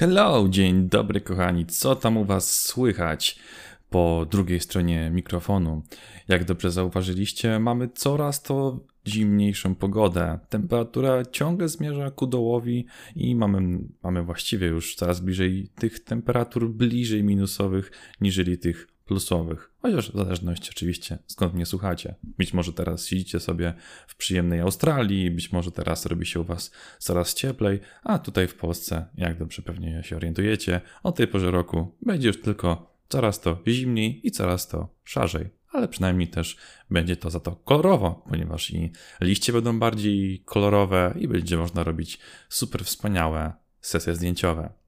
Hello, dzień dobry kochani, co tam u was słychać po drugiej stronie mikrofonu? Jak dobrze zauważyliście, mamy coraz to zimniejszą pogodę. Temperatura ciągle zmierza ku dołowi i mamy, mamy właściwie już coraz bliżej tych temperatur bliżej minusowych, niżeli tych plusowych. Chociaż w zależności oczywiście skąd mnie słuchacie. Być może teraz siedzicie sobie w przyjemnej Australii, być może teraz robi się u was coraz cieplej, a tutaj w Polsce, jak dobrze pewnie się orientujecie, o tej porze roku będzie już tylko coraz to zimniej i coraz to szarzej. Ale przynajmniej też będzie to za to kolorowo, ponieważ i liście będą bardziej kolorowe i będzie można robić super wspaniałe sesje zdjęciowe.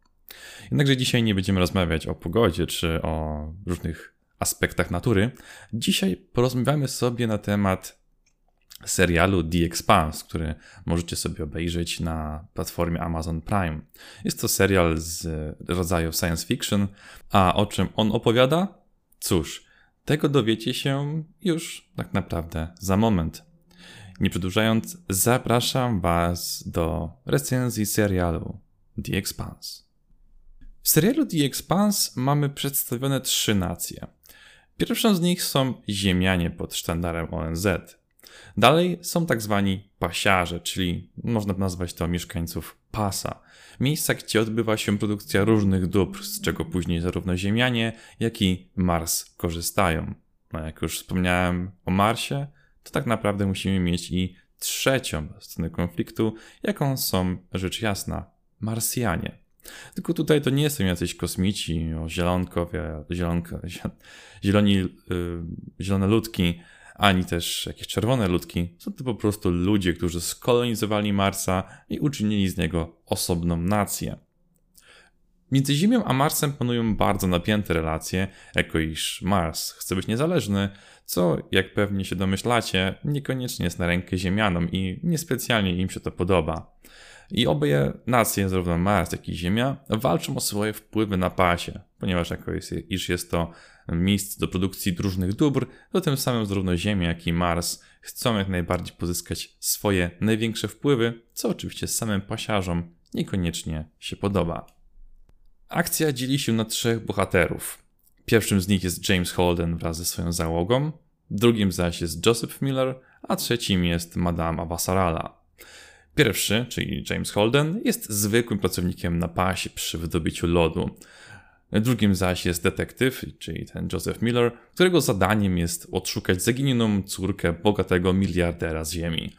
Jednakże dzisiaj nie będziemy rozmawiać o pogodzie czy o różnych aspektach natury. Dzisiaj porozmawiamy sobie na temat serialu The Expanse, który możecie sobie obejrzeć na platformie Amazon Prime. Jest to serial z rodzaju science fiction, a o czym on opowiada? Cóż, tego dowiecie się już tak naprawdę za moment. Nie przedłużając, zapraszam Was do recenzji serialu The Expanse. W serialu The Expanse mamy przedstawione trzy nacje. Pierwszą z nich są Ziemianie pod sztandarem ONZ. Dalej są tak zwani pasiarze, czyli można nazwać to mieszkańców pasa. Miejsca, gdzie odbywa się produkcja różnych dóbr, z czego później zarówno Ziemianie, jak i Mars korzystają. No jak już wspomniałem o Marsie, to tak naprawdę musimy mieć i trzecią scenę konfliktu, jaką są rzecz jasna Marsjanie. Tylko tutaj to nie są jacyś kosmici, o zielonkowie, zielonko, zieloni, yy, zielone ludki, ani też jakieś czerwone ludki. Są to po prostu ludzie, którzy skolonizowali Marsa i uczynili z niego osobną nację. Między Ziemią a Marsem panują bardzo napięte relacje, jako iż Mars chce być niezależny, co, jak pewnie się domyślacie, niekoniecznie jest na rękę Ziemianom i niespecjalnie im się to podoba. I obie nacje, zarówno Mars, jak i Ziemia, walczą o swoje wpływy na pasie, ponieważ jako jest, iż jest to miejsce do produkcji różnych dóbr, to tym samym zarówno Ziemia, jak i Mars chcą jak najbardziej pozyskać swoje największe wpływy, co oczywiście samym pasiarzom niekoniecznie się podoba. Akcja dzieli się na trzech bohaterów. Pierwszym z nich jest James Holden wraz ze swoją załogą, drugim zaś jest Joseph Miller, a trzecim jest Madame Avasarala. Pierwszy, czyli James Holden, jest zwykłym pracownikiem na pasie przy wydobyciu lodu. Drugim zaś jest detektyw, czyli ten Joseph Miller, którego zadaniem jest odszukać zaginioną córkę bogatego miliardera z Ziemi.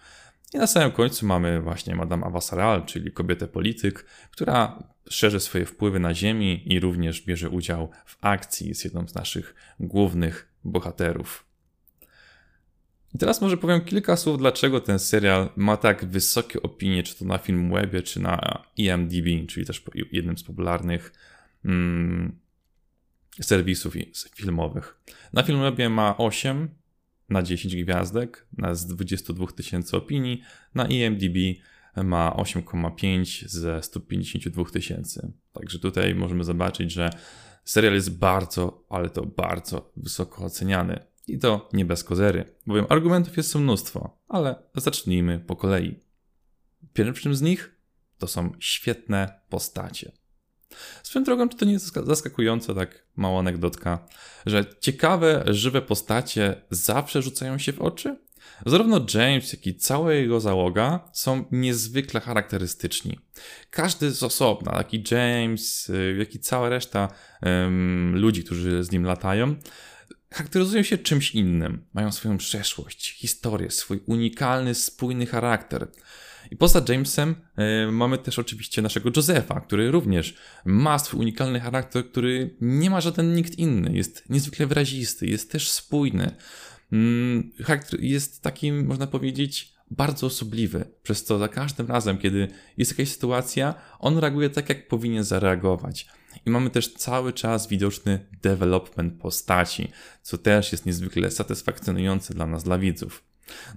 I na samym końcu mamy właśnie Madame Avassaral, czyli kobietę polityk, która szerzy swoje wpływy na Ziemi i również bierze udział w akcji, jest jedną z naszych głównych bohaterów. I teraz może powiem kilka słów, dlaczego ten serial ma tak wysokie opinie, czy to na Filmwebie, czy na IMDb, czyli też jednym z popularnych mm, serwisów filmowych. Na Filmwebie ma 8 na 10 gwiazdek, na z 22 tysięcy opinii, na IMDb ma 8,5 ze 152 tysięcy. Także tutaj możemy zobaczyć, że serial jest bardzo, ale to bardzo wysoko oceniany. I to nie bez kozery, bowiem argumentów jest mnóstwo, ale zacznijmy po kolei. Pierwszym z nich to są świetne postacie. Swoją drogą, czy to nie jest zaskakujące, tak mała anegdotka, że ciekawe, żywe postacie zawsze rzucają się w oczy? Zarówno James, jak i cała jego załoga są niezwykle charakterystyczni. Każdy z osobna, tak i James, y, jak i cała reszta um, ludzi, którzy z nim latają, charakteryzują się czymś innym. Mają swoją przeszłość, historię, swój unikalny, spójny charakter. I poza Jamesem y, mamy też oczywiście naszego Josepha, który również ma swój unikalny charakter, który nie ma żaden nikt inny. Jest niezwykle wyrazisty, jest też spójny. Mm, jest takim, można powiedzieć, bardzo osobliwy, przez co za każdym razem, kiedy jest jakaś sytuacja, on reaguje tak, jak powinien zareagować. I mamy też cały czas widoczny development postaci, co też jest niezwykle satysfakcjonujące dla nas, dla widzów.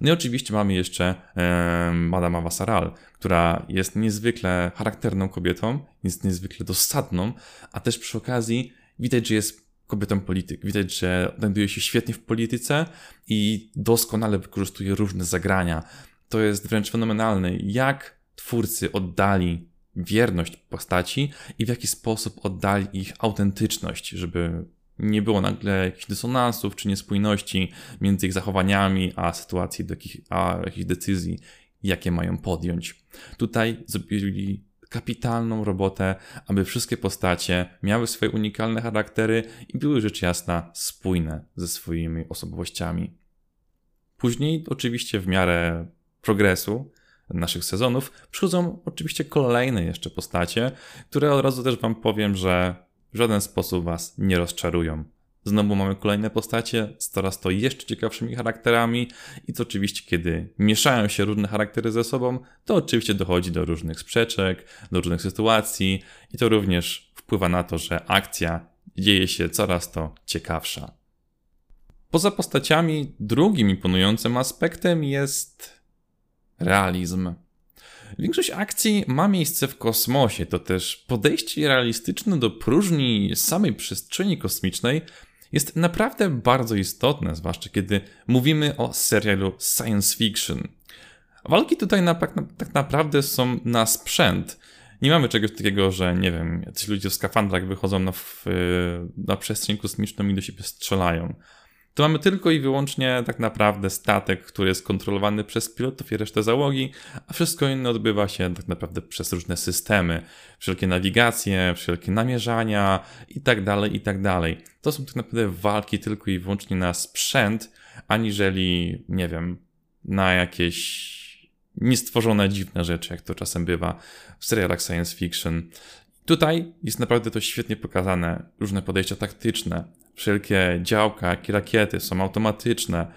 No i oczywiście mamy jeszcze e, Madame Vassaral, która jest niezwykle charakterną kobietą, jest niezwykle dosadną, a też przy okazji widać, że jest kobietą polityk. Widać, że znajduje się świetnie w polityce i doskonale wykorzystuje różne zagrania. To jest wręcz fenomenalne, jak twórcy oddali wierność postaci i w jaki sposób oddali ich autentyczność, żeby nie było nagle jakichś dysonansów czy niespójności między ich zachowaniami a sytuacji, do jakich, a jakichś decyzji, jakie mają podjąć. Tutaj zrobili kapitalną robotę, aby wszystkie postacie miały swoje unikalne charaktery i były rzecz jasna spójne ze swoimi osobowościami. Później, oczywiście, w miarę progresu naszych sezonów, przychodzą oczywiście kolejne jeszcze postacie, które od razu też Wam powiem, że w żaden sposób Was nie rozczarują. Znowu mamy kolejne postacie z coraz to jeszcze ciekawszymi charakterami i to oczywiście, kiedy mieszają się różne charaktery ze sobą, to oczywiście dochodzi do różnych sprzeczek, do różnych sytuacji i to również wpływa na to, że akcja dzieje się coraz to ciekawsza. Poza postaciami, drugim imponującym aspektem jest realizm. Większość akcji ma miejsce w kosmosie, to też podejście realistyczne do próżni samej przestrzeni kosmicznej jest naprawdę bardzo istotne, zwłaszcza kiedy mówimy o serialu science fiction. Walki tutaj na, tak, naprawdę są na sprzęt. Nie mamy czegoś takiego, że nie wiem, jacyś ludzie w skafandrach wychodzą na, na przestrzeń kosmiczną i do siebie strzelają. To mamy tylko i wyłącznie tak naprawdę statek, który jest kontrolowany przez pilotów i resztę załogi, a wszystko inne odbywa się tak naprawdę przez różne systemy, wszelkie nawigacje, wszelkie namierzania itd., tak itd. Tak to są tak naprawdę walki tylko i wyłącznie na sprzęt, aniżeli, nie wiem, na jakieś niestworzone dziwne rzeczy, jak to czasem bywa w serialach science fiction. Tutaj jest naprawdę to świetnie pokazane, różne podejścia taktyczne, wszelkie działka, jak i rakiety są automatyczne.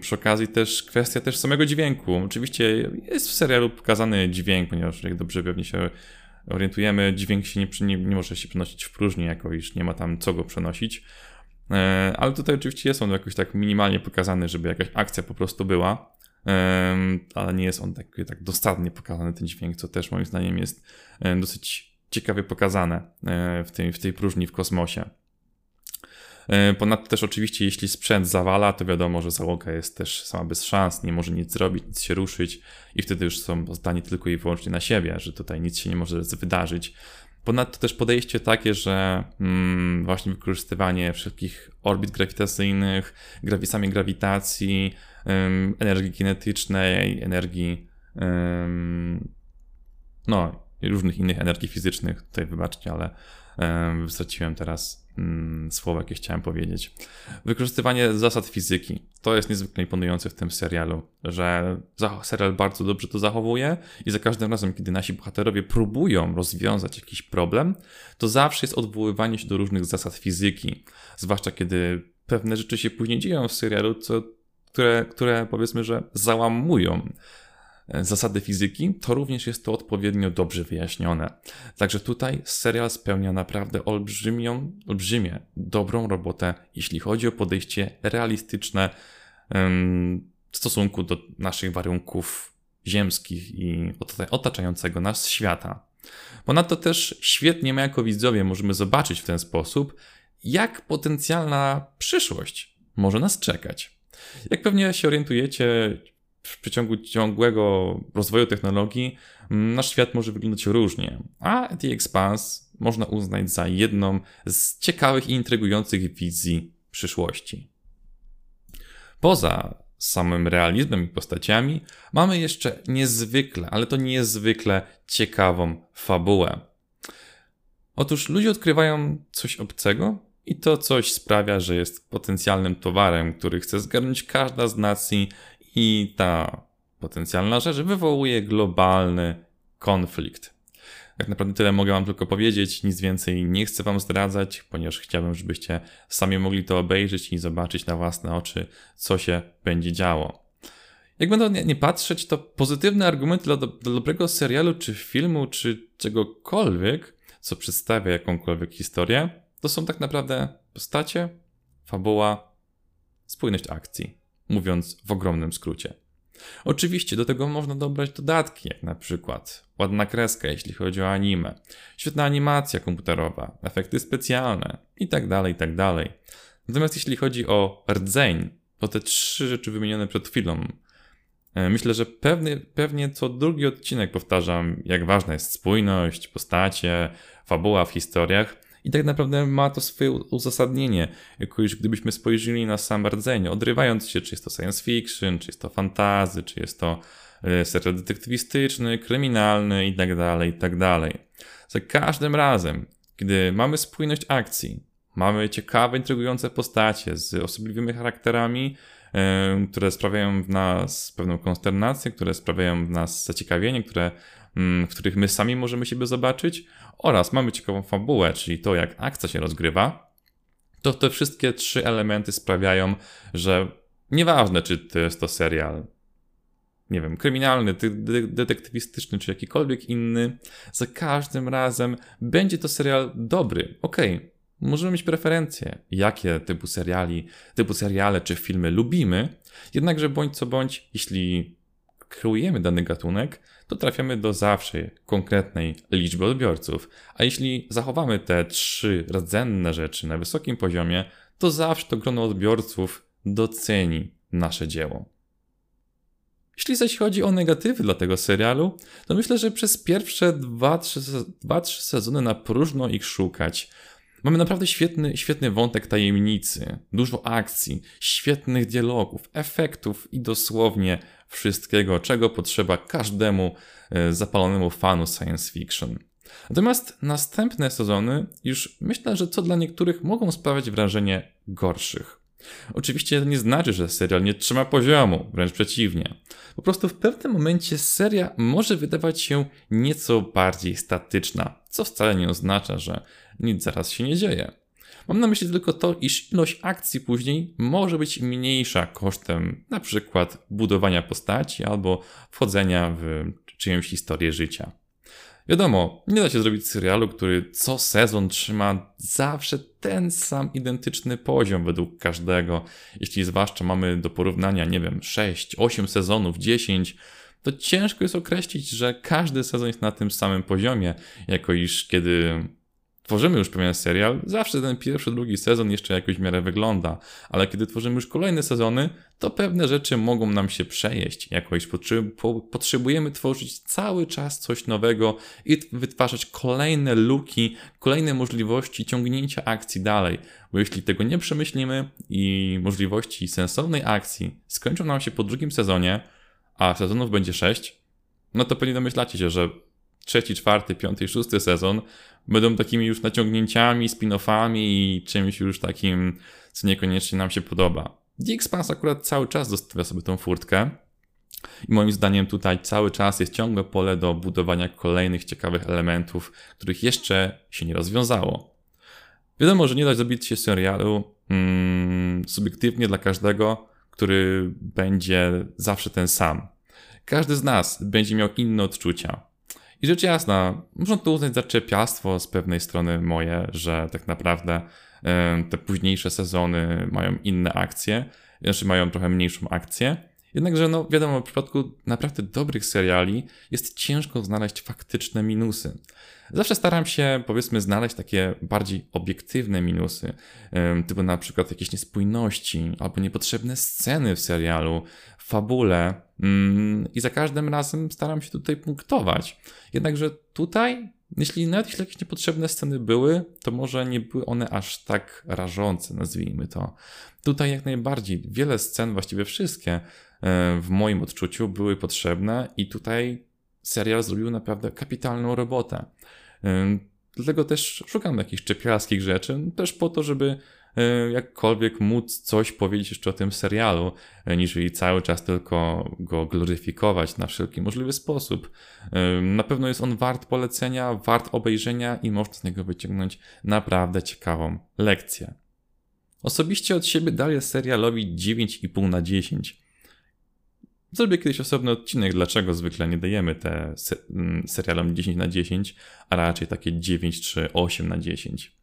przy okazji też kwestia też samego dźwięku. Oczywiście jest w serialu pokazany dźwięk, ponieważ jak dobrze pewnie się orientujemy, dźwięk się nie, nie, nie może się przenosić w próżni, jako iż nie ma tam co go przenosić. E, ale tutaj oczywiście jest on jakoś tak minimalnie pokazany, żeby jakaś akcja po prostu była. ale nie jest on tak, tak dosadnie pokazany ten dźwięk, co też moim zdaniem jest e, dosyć ciekawie pokazane e, w tej, w tej próżni w kosmosie. E, ponadto też oczywiście, jeśli sprzęt zawala, to wiadomo, że załoga jest też sama bez szans, nie może nic zrobić, nic się ruszyć i wtedy już są zdani tylko i wyłącznie na siebie, że tutaj nic się nie może wydarzyć. Ponadto też podejście takie, że mm, właśnie wykorzystywanie wszelkich orbit grawitacyjnych, grawisami grawitacji, ym, energii kinetycznej, energii ym, no, różnych innych energii fizycznych, tutaj wybaczcie, ale straciłem teraz mm, słowa, jakie chciałem powiedzieć. Wykorzystywanie zasad fizyki. To jest niezwykle imponujące w tym serialu, że serial bardzo dobrze to zachowuje i za każdym razem, kiedy nasi bohaterowie próbują rozwiązać jakiś problem, to zawsze jest odwoływanie się do różnych zasad fizyki. Zwłaszcza kiedy pewne rzeczy się później dzieją w serialu, co, które, które powiedzmy, że załamują zasady fizyki, to również jest to odpowiednio dobrze wyjaśnione. Także tutaj serial spełnia naprawdę olbrzymią, olbrzymie dobrą robotę, jeśli chodzi o podejście realistyczne w stosunku do naszych warunków ziemskich i otaczającego nas świata. Ponadto też świetnie my jako widzowie możemy zobaczyć w ten sposób, jak potencjalna przyszłość może nas czekać. Jak pewnie się orientujecie, w przeciągu ciągłego rozwoju technologii mm, nasz świat może wyglądać różnie, a The Expanse można uznać za jedną z ciekawych i intrygujących wizji przyszłości. Poza samym realizmem i postaciami, mamy jeszcze niezwykle, ale to niezwykle ciekawą fabułę. Otóż ludzie odkrywają coś obcego i to coś sprawia, że jest potencjalnym towarem, który chce zgarnąć każda z nacji i ta potencjalna rzecz wywołuje globalny konflikt. Tak naprawdę tyle mogę Wam tylko powiedzieć, nic więcej nie chcę Wam zdradzać, ponieważ chciałbym, żebyście sami mogli to obejrzeć i zobaczyć na własne oczy, co się będzie działo. Jak będą nie, nie patrzeć, to pozytywne argumenty dla, do, dla dobrego serialu, czy filmu, czy czegokolwiek, co przedstawia jakąkolwiek historię, to są tak naprawdę postacie, fabuła, spójność akcji mówiąc w ogromnym skrócie. Oczywiście do tego można dobrać dodatki, jak na przykład ładna kreska, jeśli chodzi o anime, świetna animacja komputerowa, efekty specjalne itd., tak itd. Tak Natomiast jeśli chodzi o rdzeń, to te trzy rzeczy wymienione przed chwilą E, myślę, że pewnie, pewnie co drugi odcinek powtarzam, jak ważna jest spójność, postacie, fabuła w historiach. I tak naprawdę ma to swoje uzasadnienie. Jako już gdybyśmy spojrzeli na sam rdzeń, odrywając się, czy jest to science fiction, czy jest to fantazy, czy jest to e, serial detektywistyczny, kryminalny i tak dalej, i tak. Za każdym razem, kiedy mamy spójność akcji, mamy ciekawe, intrygujące postacie z osobliwymi charakterami, które sprawiają w nas pewną konsternację, które sprawiają w nas zaciekawienie, które, w których my sami możemy siebie zobaczyć, oraz mamy ciekawą fabułę, czyli to, jak akcja się rozgrywa, to te wszystkie trzy elementy sprawiają, że nieważne, czy to jest to serial, nie wiem, kryminalny, detektywistyczny, czy jakikolwiek inny, za każdym razem będzie to serial dobry. Okej, okay, Możemy mieć preferencje, jakie typu seriali, typu seriale czy filmy lubimy, jednakże bądź co bądź, jeśli kreujemy dany gatunek, to trafiamy do zawsze konkretnej liczby odbiorców. A jeśli zachowamy te trzy rdzenne rzeczy na wysokim poziomie, to zawsze to grono odbiorców doceni nasze dzieło. Jeśli zaś chodzi o negatywy dla tego serialu, to myślę, że przez pierwsze 2-3 sezony na próżno ich szukać. Mamy naprawdę świetny, świetny wątek tajemnicy, dużo akcji, świetnych dialogów, efektów i dosłownie wszystkiego, czego potrzeba każdemu e, zapalonemu fanu science fiction. Natomiast następne sezony już myślę, że co dla niektórych mogą sprawiać wrażenie gorszych. Oczywiście to nie znaczy, że serial nie trzyma poziomu, wręcz przeciwnie. Po prostu w pewnym momencie seria może wydawać się nieco bardziej statyczna, co wcale nie oznacza, że nic zaraz się nie dzieje. Mam na myśli tylko to, iż ilość akcji później może być mniejsza kosztem na przykład budowania postaci albo wchodzenia w czyjąś historię życia. Wiadomo, nie da się zrobić serialu, który co sezon trzyma zawsze ten sam identyczny poziom według każdego. Jeśli zwłaszcza mamy do porównania, nie wiem, 6, 8 sezonów, 10, to ciężko jest określić, że każdy sezon jest na tym samym poziomie, jako iż kiedy tworzymy już pewien serial, zawsze ten pierwszy, drugi sezon jeszcze jakoś w miarę wygląda, ale kiedy tworzymy już kolejne sezony, to pewne rzeczy mogą nam się przejeść, jakoś potrzebujemy tworzyć cały czas coś nowego i wytwarzać kolejne luki, kolejne możliwości ciągnięcia akcji dalej, bo jeśli tego nie przemyślimy i możliwości sensownej akcji skończą nam się po drugim sezonie, a sezonów będzie sześć, no to pewnie domyślacie się, że trzeci, czwarty, piąty, szósty sezon będą takimi już naciągnięciami, spin-offami i czymś już takim, co niekoniecznie nam się podoba. The Expanse akurat cały czas zostawia sobie tą furtkę. I moim zdaniem tutaj cały czas jest ciągłe pole do budowania kolejnych ciekawych elementów, których jeszcze się nie rozwiązało. Wiadomo, że nie da zrobić się serialu mm, subiektywnie dla każdego, który będzie zawsze ten sam. Każdy z nas będzie miał inne odczucia. I rzecz jasna, można to uznać za czepiastwo z pewnej strony moje, że tak naprawdę te późniejsze sezony mają inne akcje, znaczy mają trochę mniejszą akcję. Jednakże, no wiadomo, w przypadku naprawdę dobrych seriali jest ciężko znaleźć faktyczne minusy. Zawsze staram się, powiedzmy, znaleźć takie bardziej obiektywne minusy, typu na przykład jakieś niespójności albo niepotrzebne sceny w serialu, fabule mm, i za każdym razem staram się tutaj punktować. Jednakże tutaj, jeśli nawet jeśli jakieś niepotrzebne sceny były, to może nie były one aż tak rażące, nazwijmy to. Tutaj jak najbardziej wiele scen, właściwie wszystkie, e, w moim odczuciu były potrzebne i tutaj serial zrobił naprawdę kapitalną robotę. E, dlatego też szukam jakichś czepialskich rzeczy, też po to, żeby jakkolwiek móc coś powiedzieć jeszcze o tym serialu, e, niż i cały czas tylko go gloryfikować na wszelki możliwy sposób. E, na pewno jest on wart polecenia, wart obejrzenia i można z niego wyciągnąć naprawdę ciekawą lekcję. Osobiście od siebie daję serialowi 9,5 na 10. Zrobię kiedyś osobny odcinek, dlaczego zwykle nie dajemy te serialom 10 na 10, a raczej takie 9 czy 8 na 10.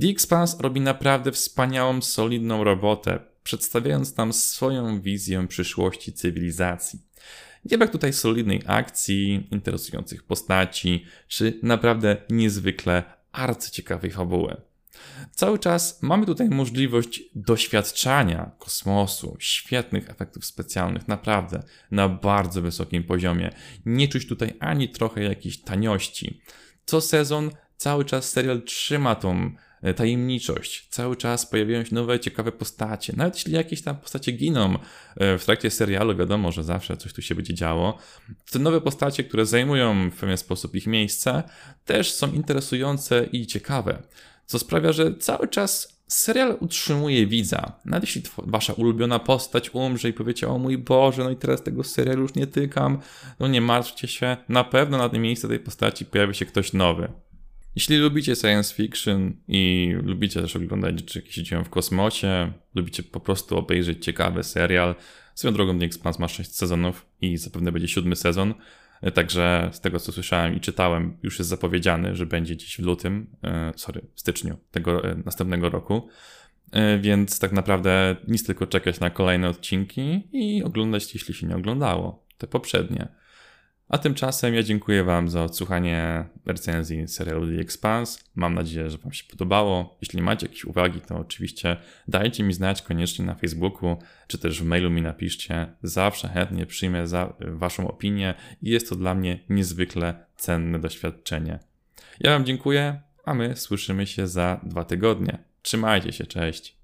The Expanse robi naprawdę wspaniałą, solidną robotę, przedstawiając nam swoją wizję przyszłości cywilizacji. Nie brak tutaj solidnej akcji, interesujących postaci, czy naprawdę niezwykle arcyciekawej fabuły. Cały czas mamy tutaj możliwość doświadczania kosmosu, świetnych efektów specjalnych, naprawdę na bardzo wysokim poziomie. Nie czuć tutaj ani trochę jakiejś taniości. Co sezon cały czas serial trzyma tą e, tajemniczość. Cały czas pojawiają się nowe, ciekawe postacie. Nawet jeśli jakieś tam postacie giną e, w trakcie serialu, wiadomo, że zawsze coś tu się będzie działo. Te nowe postacie, które zajmują w pewien sposób ich miejsce, też są interesujące i ciekawe. Co sprawia, że cały czas serial utrzymuje widza. Nawet jeśli wasza ulubiona postać umrze i powiecie, o mój Boże, no i teraz tego serialu już nie tykam, no nie martwcie się, na pewno na tym miejscu tej postaci pojawi się ktoś nowy. Jeśli lubicie science fiction i lubicie też oglądać rzeczy, jakie się dzieją w kosmosie, lubicie po prostu obejrzeć ciekawy serial, swoją drogą The Expanse ma 6 sezonów i zapewne będzie siódmy sezon, Także z tego co słyszałem i czytałem, już jest zapowiedziany, że będzie dziś w lutym, e, sorry, w styczniu tego e, następnego roku. E, więc tak naprawdę nic tylko czekać na kolejne odcinki i oglądać, jeśli się nie oglądało, te poprzednie. A tymczasem ja dziękuję Wam za odsłuchanie recenzji serialu The Expanse. Mam nadzieję, że Wam się podobało. Jeśli macie jakieś uwagi, to oczywiście dajcie mi znać koniecznie na Facebooku, czy też w mailu mi napiszcie. Zawsze chętnie przyjmę za Waszą opinię i jest to dla mnie niezwykle cenne doświadczenie. Ja Wam dziękuję, a my słyszymy się za dwa tygodnie. Trzymajcie się, cześć.